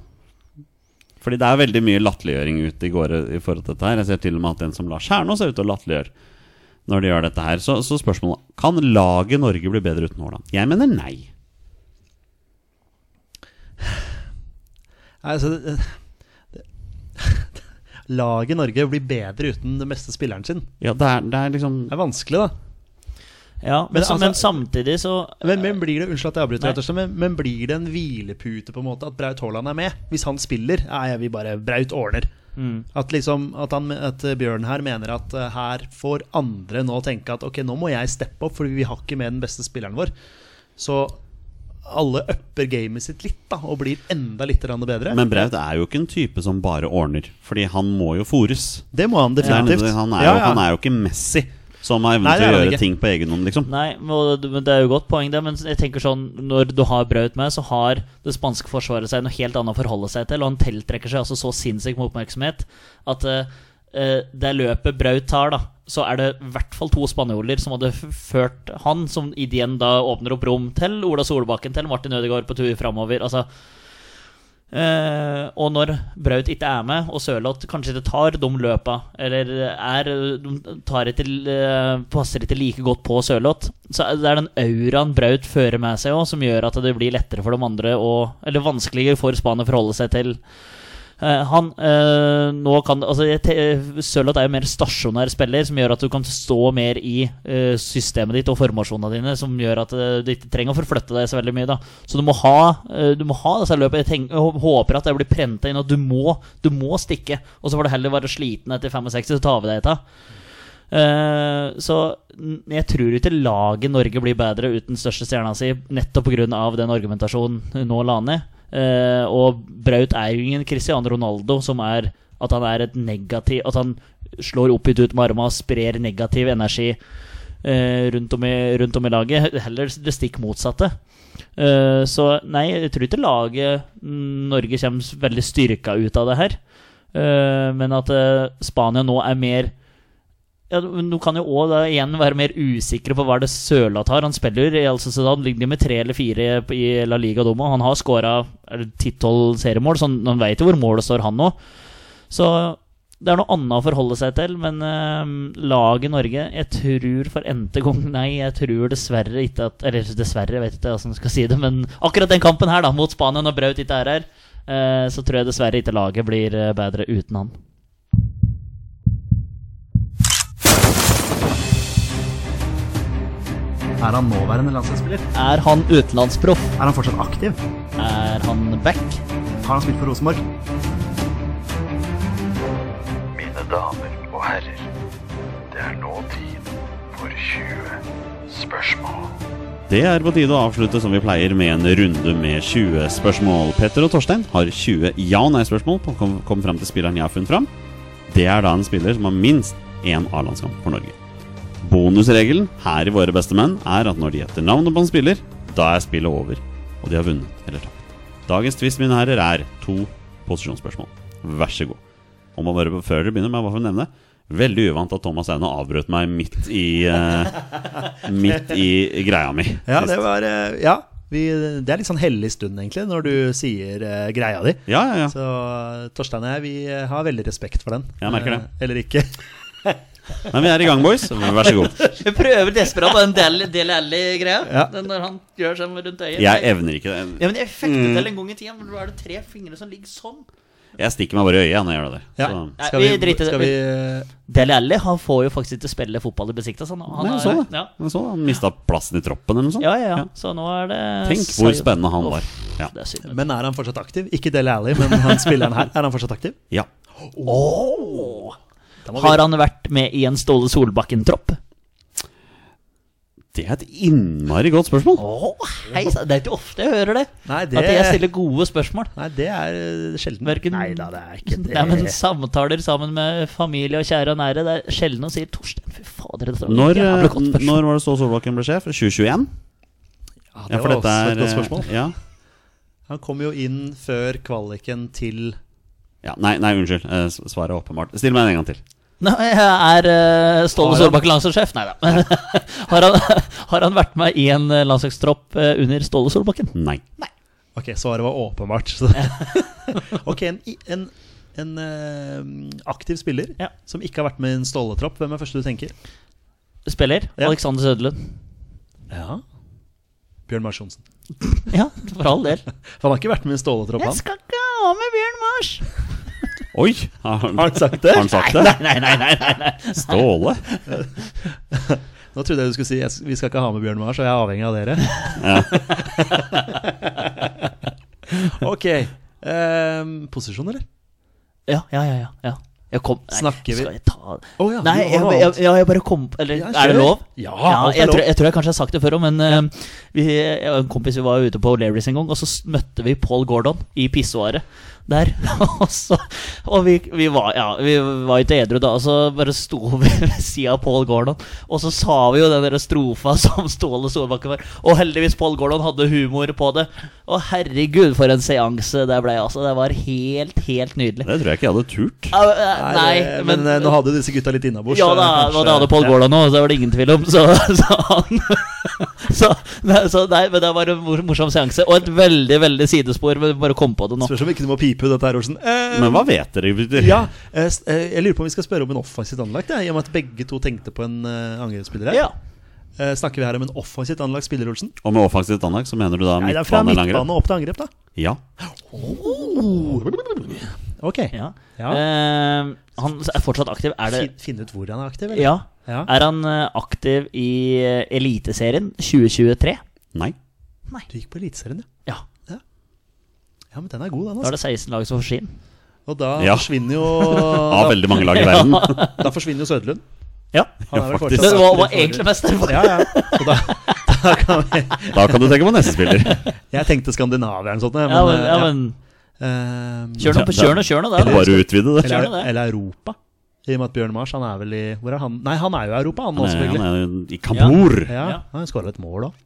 Fordi det er veldig mye latterliggjøring ute i går i forhold til dette her. Jeg ser til og med at en som Lars Kjernås er ute og latterliggjør når de gjør dette her. Så, så spørsmålet Kan laget Norge bli bedre uten Haaland? Jeg mener nei. Altså, laget Norge blir bedre uten den beste spilleren sin. Ja, det er, det er liksom Det er vanskelig, da. Ja, men, Men altså- men samtidig så Men, men blir det unnskyld at jeg avbryter, slett, men, men blir det en hvilepute på en måte at Braut Haaland er med? Hvis han spiller, er vi bare Braut ordner. Mm. At, liksom, at, han, at Bjørn her mener at eh, her får andre nå tenke at ok, nå må jeg steppe opp, fordi vi har ikke med den beste spilleren vår. Så alle upper gamet sitt litt da og blir enda litt grann bedre. Men Braut er jo ikke en type som bare ordner, fordi han må jo fôres. det må han definitivt. Ja. Han, er jo, ja. han er jo ikke Messi, som har evnen til å gjøre ikke. ting på egen hånd, liksom. Nei, men det er jo godt poeng, det. Men jeg tenker sånn når du har Braut med, så har det spanske forsvaret seg noe helt annet å forholde seg til. Og han tiltrekker seg altså så sinnssykt med oppmerksomhet at uh, eh, det løpet Braut tar, da, så er det i hvert fall to spanjoler som hadde ført han, som igjen da åpner opp rom til Ola Solbakken, til Martin Ødegaard på tur framover. Altså Eh, og når Braut ikke er med, og Sørloth kanskje ikke tar de løpa, eller er De ikke, eh, passer ikke like godt på Sørloth, så er det den auraen Braut fører med seg også, som gjør at det blir lettere for de andre å Eller vanskeligere for Spania å forholde seg til. Eh, han eh, nå kan altså, Sørloth er jo mer stasjonær spiller, som gjør at du kan stå mer i eh, systemet ditt og formasjonene dine, som gjør at eh, du ikke trenger å forflytte deg så veldig mye. da Så du må ha, eh, du må ha disse løpene. Jeg, tenker, håper at det blir prenta inn at du må, du må stikke. Og så får du heller være sliten etter 65, så tar vi deg etter. Eh, så jeg tror ikke laget Norge blir bedre uten største stjerna si, nettopp pga. den argumentasjonen hun nå la ned. Eh, og Braut er jo ingen Cristiano Ronaldo som er at han er et negativ At han slår opp ut med armene og sprer negativ energi eh, rundt, om i, rundt om i laget. Heller det stikk motsatte. Eh, så nei, jeg tror ikke laget mm, Norge kommer veldig styrka ut av det her. Men at Spania nå er mer ja, du du kan jo òg igjen være mer usikre på hva det Sørloth har. Han spiller i Al Sociedad, ligger med tre eller fire i La Liga Domo. Han har skåra ti-tolv seriemål, så han- han veit jo hvor målet står, han òg. Så det er noe annet å forholde seg til. Men eh, laget Norge Jeg tror for n-te gang [laughs] nei. Jeg tror dessverre ikke at Eller dessverre, jeg vet ikke hvordan jeg skal si det, men akkurat den kampen her, da, mot Spania, når Braut ikke er her, eh, så tror jeg dessverre ikke laget blir eh, bedre uten han. Er han nåværende landslagsspiller? Er han utenlandsproff? Er han fortsatt aktiv? Er han back? Har han spilt for Rosenborg? Mine damer og herrer, det er nå tid for 20 spørsmål. Det er på tide å avslutte som vi pleier med en runde med 20 spørsmål. Petter og Torstein har 20 ja- og nei-spørsmål på å komme fram til spilleren jeg har funnet fram. Det er da en spiller som har minst én A-landskamp for Norge. Bonusregelen her i Våre beste menn er at når de gjetter navnet på en spiller, da er spillet over, og de har vunnet eller tapt. Dagens twist, mine herrer, er to posisjonsspørsmål. Vær så god. Og man bare før dere begynner, må jeg bare få nevne Veldig uvant at Thomas Aune avbrøt meg midt i uh, [laughs] Midt i greia mi. Ja, det var uh, Ja. Vi, det er litt sånn hellig stund, egentlig, når du sier uh, greia di. Ja, ja, ja. Så Torstein og jeg, vi har veldig respekt for den. Jeg merker det. Eller ikke. [laughs] Men vi er i gang, boys. Vær så god. Vi prøver desperat på den Del, Del Alli-greia. Ja. Den når han gjør seg rundt øyet. Jeg evner ikke det. Ja, men jeg fikk det til en gang i tida. Men da er det tre fingre som ligger sånn. Jeg stikker meg bare i øyet når jeg gjør det. Ja. Så. Nei, Skal vi vi, driter i det. skal vi eh, Del Alli han får jo faktisk ikke spille fotball i Besiktas. Han, han Nei, så det. Ja. Men så Han mista plassen i troppen eller noe sånt. Ja, ja, ja. Så nå er det Tenk hvor spennende han var. Ja. Det er. Men er han fortsatt aktiv? Ikke Dele Alli, men han spilleren her. Er han fortsatt aktiv? ja. Vi- Har han vært med i en Ståle Solbakken-tropp? Det er et innmari godt spørsmål. Åh, hei, det er ikke ofte jeg hører det. Nei, det- At jeg stiller gode spørsmål. Nei, det er eh, sjelden. Verken, Nei da, det er ikke det. [laughs] Nei, men Samtaler sammen med familie og kjære og nære. Det er sjelden å si 'Torstein, fy fader'. Dette var Når, jævlig godt eh, spørsmål. når var det Ståle Solbakken ble sjef? 2021? ja, det Ja, for var dette også er et godt eh, spørsmål. Ja. Han kom jo inn før kvaliken til ja. Nei, nei, unnskyld. Svaret er åpenbart. Still meg en gang til. Nei, er uh, Ståle Solbakk landslagssjef? [laughs] Nei da. har, han, har han vært med i en eh, landslagstropp eh, under Ståle Solbakken? Nei. Ok, svaret var åpenbart. Så. [laughs] ok, en, en, en uh, aktiv spiller Ja. som ikke har vært med i en Ståle-tropp. Hvem er første du tenker? Spiller Ja. Alexander Søderlund. Ja Bjørn Mars Johnsen. Ja, for all del. [laughs] For han har ikke vært med i en Ståle-tropp, han. skal ikke ha med Bjørn Mars! Oi! Har han, Har han sagt det? Har han sagt det? Nei, nei, nei. nei, nei. Ståle? [laughs] Nå trodde jeg du skulle si jeg, vi skal ikke ha med Bjørn Mars, og jeg er avhengig av dere. [laughs] ok. Um, posisjon, eller? Ja, ja, ja. ja, ja. Jeg kom, nei, Snakker vi- Skal jeg ta oh, ja, Nei, jeg, jeg, jeg, jeg bare kom Eller Ja, er det lov? Ja, Ja, jeg, lov. tror, jeg tror jeg kanskje har sagt det før òg, men eh, vi, jeg en kompis vi var ute på O'Learys en gang, og så møtte vi Paul Gordon i pissoaret der. [laughs] og så, og vi, vi, var, ja, vi var ikke edru da, og så bare sto [laughs] vi ved sida av Paul Gordon, og så sa vi jo den der strofa [laughs] som Ståle Solbakken var. Og heldigvis Paul Gordon hadde humor på det. Og herregud, for en seanse det ble. altså Det var helt, helt nydelig. Det tror jeg ikke jeg hadde turt. Ja, eh, Nei, det- men, eh, nå hadde disse gutta litt innabords. ja da, kanskje- det hadde Paul ja. Gordon òg, det var det ingen tvil om. Så, så han så, nei, så nei, men det var en morsom seanse. Og et veldig veldig sidespor. Men bare kom på det nå. Spørs om ikke du må pipe ut dette her, Olsen. Eh, Men hva vet dere? Ja, eh, eh, jeg lurer på om vi skal spørre om en offensivt anlagt, i og med at begge to tenkte på en uh, angrepsspiller her. Ja. Eh, snakker vi her om en offensivt anlagt spiller, Olsen? Og med offensivt anlagt så mener du da midtbane det er fra midtbane eller angrep? opp til angrep, da. Ja. Ok. ja. Ja. Eh, han er fortsatt aktiv. Er det finne ut hvor han er aktiv, eller? Ja. Ja. Er han eh, aktiv i Eliteserien 2023? Nei. Du gikk på Eliteserien, Ja. Ja. Ja, men den er god, den. Da er Altså. det 16 lag som får skinn. Og da Ja. forsvinner jo [laughs] Av veldig mange lag i verden. Da forsvinner jo Søderlund. Ja. Han er vel faktisk. Det var, var egentlig mest derfor. Ja, ja. Så da, [laughs] da kan vi Da kan du tenke på neste spiller. [laughs] Jeg tenkte noe sånt. Men, Ja, men, ja, eh, men eh, Kjør nå, kjør nå, kjør nå, bare utvide det. Eller, eller Europa. I og med at Bjørn Mars han er vel i Hvor er han? Nei, han er jo i Europa, han, Han også, er, han er i Kampor. Ja, Ja. Han skåra et mål òg.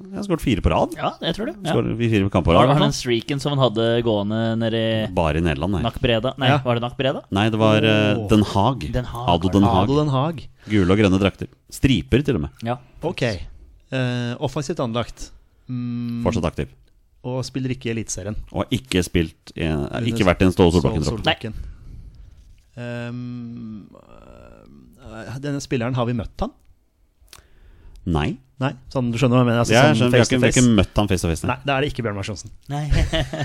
Jeg har skåret fire på rad. Ja, jeg tror det. Ja. Skåret fire kamper på rad. Var det den streaken som han hadde gående nede i Bare i Nederland, nei. Nackbreda. Nei, Ja. var det Nackbreda? Nei, det var oh. Den Haag. Den Haag, Ado Den. Haag. Ado Den Haag. Gule og grønne drakter. Striper, til og med. Ja. Ok. Eh, offensivt anlagt. Mm, Fortsatt aktiv. og spiller ikke i Eliteserien. Og har ikke spilt i Ikke vært i en Ståle Solbakken-tropp. Solbakken. Um, øh, denne spilleren, har vi møtt han? Nei. Nei, sånn, du skjønner hva jeg mener? Altså, Jeg sånn skjønner, vi, har face ikke, vi har ikke møtt han face to face. Nei, da er det ikke Bjørn Mars Johnsen. [laughs]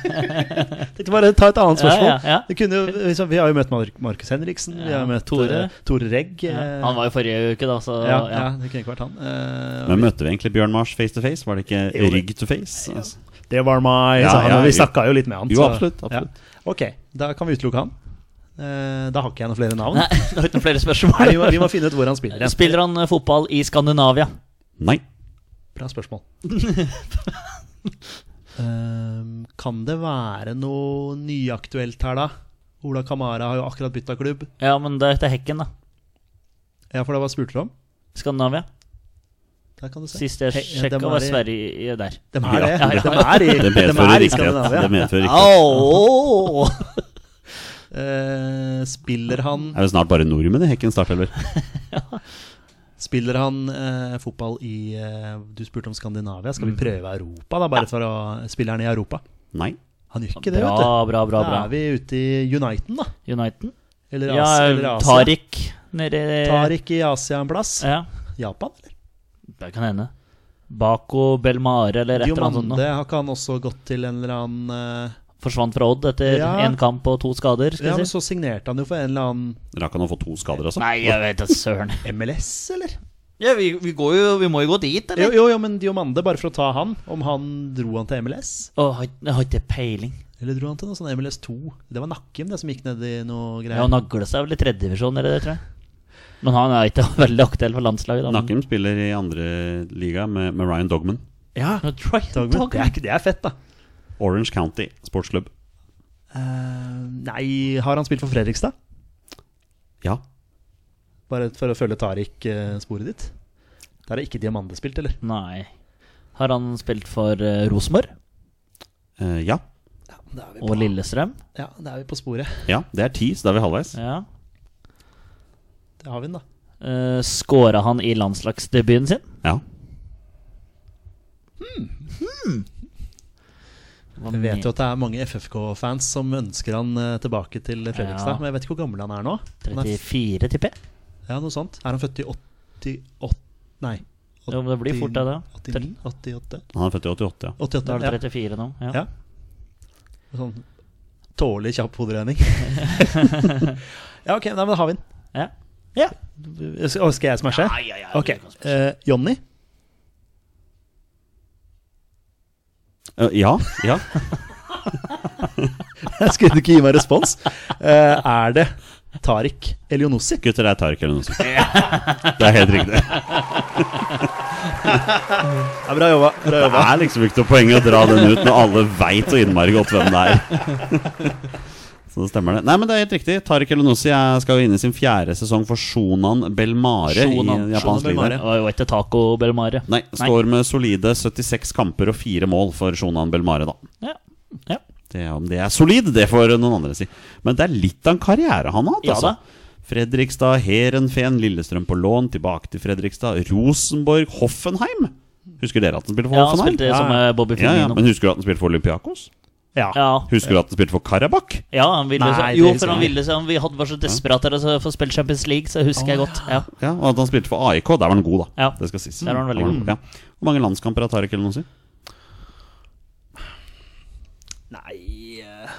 Tenkte bare ta et annet spørsmål. Ja, ja, ja. Det kunne, jo- liksom, vi har jo møtt Markus Henriksen, vi har møtt Tore. Tore Regg. Ja. eh, Han var jo forrige uke, da, så ja, ja. ja, det kunne ikke vært han. Uh, Men møtte vi egentlig Bjørn Mars face to face? Var det ikke Jo, rygg to face? Altså. det var meg, Ja, sa han. ja, vi snakka jo litt med han. Jo, absolutt, absolutt. Ja. Ok, da kan vi utelukke han. Eh, da har ikke jeg noen flere navn. Nei, [laughs] det har ikke noen flere Nei, vi, spørsmål. må, vi må finne ut hvor han spiller. igjen. Spiller han fotball i Skandinavia? Nei. Bra spørsmål. um, [laughs] kan det være noe nyaktuelt her, da? Ola Kamara har jo akkurat bytta klubb. Ja, men det heter Hekken, da. Ja, for det var spurt om. Skandinavia. Der kan du se. Sist jeg sjekka, er var i- Sverige der. De er det. Ja, ja, De er i, Det medfører er riktighet. Det medfører riktighet. Au! [laughs] Eh, spiller han Er det snart bare nordmenn i Hekken startelver? [laughs] Spiller han eh, fotball i eh, Du spurte om Skandinavia. Skal vi prøve Europa, da? Bare for å spille han i Europa? Nei. Han gjør ikke det, Bra, vet du. bra, bra. Da er vi ute i Uniten, da. United? Eller, Ja, eller Asia. Tariq Nede Tariq i Asia en plass. Ja, Japan, eller? det kan hende. Bako Belmare eller et eller annet sånt. Diomande har ikke han også gått til en eller annen eh, Forsvant fra Odd etter Ja. én kamp og to skader. Skal Ja, men si. så signerte han jo for en eller annen Rakk han å få to skader altså? Nei, jeg vet da søren. [laughs] MLS, eller? Ja, vi, vi, går jo, vi må jo gå dit, Jo, eller? jo, jo, men Diomande, bare for å ta han. Om han dro han til MLS? Å, har- jeg har ikke peiling. Eller dro han til noe sånn MLS2? Det var Nakkim det som gikk ned i noe Ja, greier. Han nagla seg vel i tredjedivisjon, eller det, tror jeg. Men han er ikke [laughs] veldig aktuell for landslaget. da. Nakim spiller i andre liga med, med Ryan Dogman. ja, Ja, Troy Dogman. Det, er, ikke- det er fett, da. Orange County sportsklubb. Eh, nei, har han spilt for Fredrikstad? Ja. Bare for å følge Tariq-sporet ditt? Der har ikke Diamande spilt, eller? Nei. Har han spilt for uh, Rosenborg Eh, ja. Ja, er vi og Lillestrøm? Ja, da er vi på sporet. ja, det er ti, så da er vi halvveis. Ja. Det har vi den, da. Uh, Skåra han i landslagsdebuten sin? Ja. Hva Jeg vet jo at det er mange FFK-fans som ønsker han eh, tilbake til Fredrikstad. Ja. Men jeg vet ikke hvor gammel han er nå. Er, 34, tipper jeg. ja, noe sånt. Er han født i 88 Nei. Jo, men det blir fort det, da. 89? 88? Han er født i 88, ja. 88, Da er han det 34 nå. Ja. Ja. Sånn tålelig kjapp hoderegning. [laughs] [laughs] ja, ok, da har vi den. Ja. ja. Skal skal jeg smashe? Ja, ja, ja, Ok. eh, Jonny? Ja. ja. [laughs] Jeg skulle ikke gi meg respons. Uh, er det Tariq Elionossi? Gutter, det er Tariq Elionossi. Det er helt riktig. Ja, bra jobba. Bra Det er liksom ikke noe poeng å dra den ut når alle veit så innmari godt hvem det er. Så det stemmer det. Nei, men det er helt riktig. Tariq Elionossi er- skal jo inn i sin fjerde sesong for Shonan Belmare Shonan. i japansk liga. Det var jo ikke Taco Belmare. Nei, står med solide 76 kamper og fire mål for Shonan Belmare, da. Ja. ja. Det, om det er solid, det får noen andre si. Men det er litt av en karriere han har hatt. Ja altså. Fredrikstad, Heerenveen, Lillestrøm på lån, tilbake til Fredrikstad. Rosenborg, Hoffenheim. Husker dere at han spilte for Ja, han Hoffenheim? spilte som Ja, eh, Bobby ja, ja, Firmino. Men husker du at han spilte for Olympiakos? Ja. Ja, Husker du at han spilte for Karabakh? ja, han ville Nei, så, Jo, for han ville så Han vi hadde var så desperat for å få spille Champions League, så husker jeg godt. Ja. Ja, Og at han spilte for AIK. Der var han god, da. Ja. Det skal sies. Der var han veldig god. Ja. Hvor mange landskamper har Tariq Elionossi? Nei eh,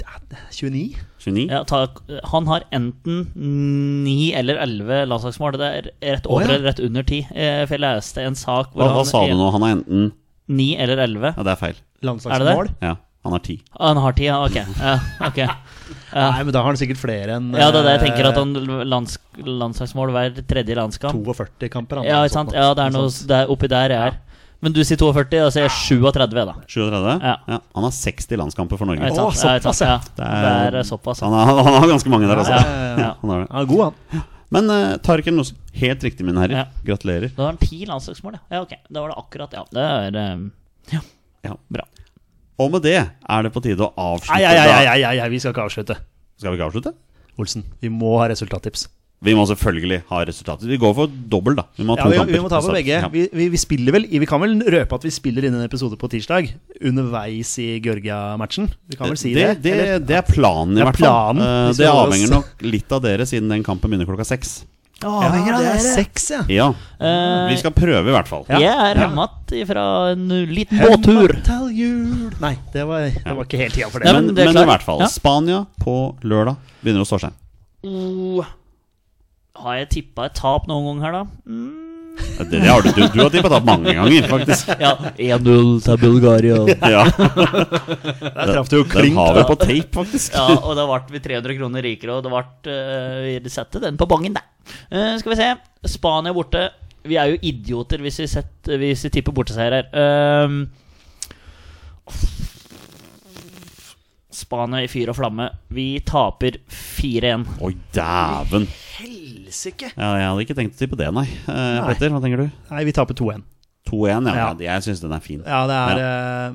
ja, 29? 29? Ja, ta, han har enten 9 eller elleve landslagsmål. Det er rett over oh, ja. eller rett under ti. Eh, For jeg leste en sak hvor Hva, hva sa du nå? Han har enten Ni eller elleve. Ja, det er feil. Landslagsmål? Ja, han har ti. Han har ti, ja. Ok. Ja, okay. [laughs] Ja. Nei, men da har han sikkert flere enn ja, det er det jeg tenker. At eh, han lands, landslagsmål hver tredje landskamp. 42 kamper. han Ja, ikke sant? Ja, det er noe det er oppi der jeg er. Men du sier 42, da sier jeg 37, da. 37? Ja. Han har 60 landskamper for Norge. Ja, Å? Ja, såpass, ja. Det Det det er- er såpass. Han har, han har ganske mange der, altså. Ja, ja, ja. Ja. Han. Han er god, han. Men uh, Tariq noe helt riktig, mine herrer. Ja. Gratulerer. Da var det ti landslagsmål, ja. ja. Ok, da var det akkurat, ja. Det er eh, Ja, Ja. bra. Og med det er det på tide å avslutte. Nei, nei, nei, nei, vi skal ikke avslutte. Skal vi ikke avslutte? Olsen, vi må ha resultattips. Vi må selvfølgelig ha resultater. Vi går for dobbel, da. Vi må ha Ja, vi, kamper. vi må ta på begge. Ja. Vi, vi, vi spiller vel Vi kan vel røpe at vi spiller inn en episode på tirsdag underveis i Georgia-matchen? Vi kan vel si det? det, det, det er planen, i er hvert fall. planen. Eh, det avhenger nok litt av dere, siden den kampen begynner klokka seks. Avhenger Ja, det er seks, ja. Ja, Uh, Vi skal prøve, i hvert fall. Ja. Jeg er Ja. fra en liten båttur. Nei, det var, det var ikke helt tida for det. Men, men det men i hvert fall. Ja. Spania på lørdag begynner å stå seg. Oh, har jeg tippa et tap noen gang her, da? Mm. Det, det har du, du, du har tippa tap mange ganger, faktisk. [laughs] Ja, 1-0 til Bulgaria. [laughs] Ja, [laughs] Der traff du jo Den har vi på tape, faktisk. Ja, og da ble vi 300 kroner rikere, og det ble uh, Vi setter den på bongen, da. Uh, skal vi se. Spania borte. Vi er jo idioter hvis vi, setter, hvis vi tipper borteseier her. Uh, Spania i fyr og flamme. Vi taper 4-1. Oi, dæven. Helsike! Ja, jeg hadde ikke tenkt å tippe det, nei. Eh, Nei. Petter, hva tenker du? Nei, vi taper 2-1. 2-1, ja. Ja. Jeg syns den er fin. Ja, det er ja.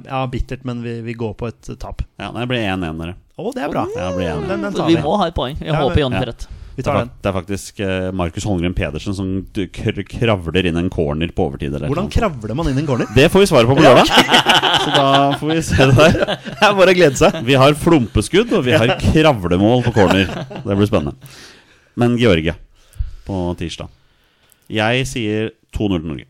ja, bittert, men vi, vi går på et tap. Ja, Det blir 1-1, dere. Å, det er bra. Ja, det 1-1. Den, den tar Vi vi. må ha et poeng. Jeg Ja, håper Jonny får rett. Vi Det er, tar den. det er faktisk eh, Markus Holmgren Pedersen som kravler inn en corner på overtid. Eller Hvordan kravler man inn en corner? Det får vi svaret på på lørdag. [laughs] [laughs] Så da får vi se det der. Det er bare å glede seg. Vi har flumpeskudd, og vi har kravlemål på corner. Det blir spennende. Men Georgia på tirsdag. Jeg sier 2-0 til Norge.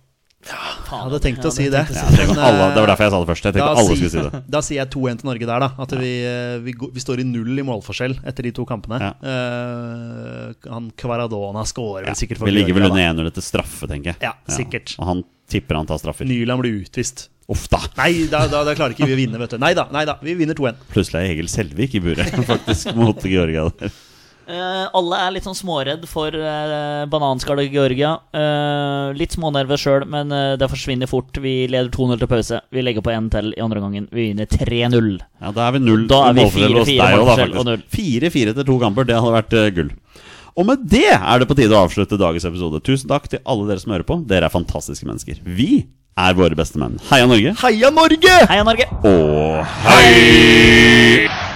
Jeg hadde tenkt å si det. Ja, Men, alle, det var eh, derfor jeg sa det først. Jeg tenkte alle skulle si det. [laughs] Da sier jeg 2-1 til Norge der, da. At vi, eh, vi, vi står i null i målforskjell etter de to kampene. Ja. Uh, han Kvaradona scorer vel sikkert for vi ligger vel under 1-0 etter straffe, tenker jeg. Ja, sikkert. Og han tipper han tar straffer. Nyland blir utvist. Uff da. Nei, da, da, da klarer ikke vi å vinne, vet du. Nei da, nei da vi vinner 2-1. Plutselig er Egil Selvik i buret, [laughs] faktisk, mot Georgia. der Eh, alle er litt sånn småredd for uh, bananskallet Georgia. Eh, litt smånervøs sjøl, men eh, det forsvinner fort. Vi leder 2-0 til pause. Vi legger på én til i andre gangen. Vi vinner 3-0. Ja, Da er vi null Da er vi 4-4 deg også, da, målforskjell og null. faktisk. 4-4 etter to kamper, det hadde vært eh, gull. Og med det er det på tide å avslutte dagens episode. Tusen takk til alle dere som hører på. Dere er fantastiske mennesker. Vi er våre beste menn. Heia Norge. Heia Norge! Heia Norge! Og hei!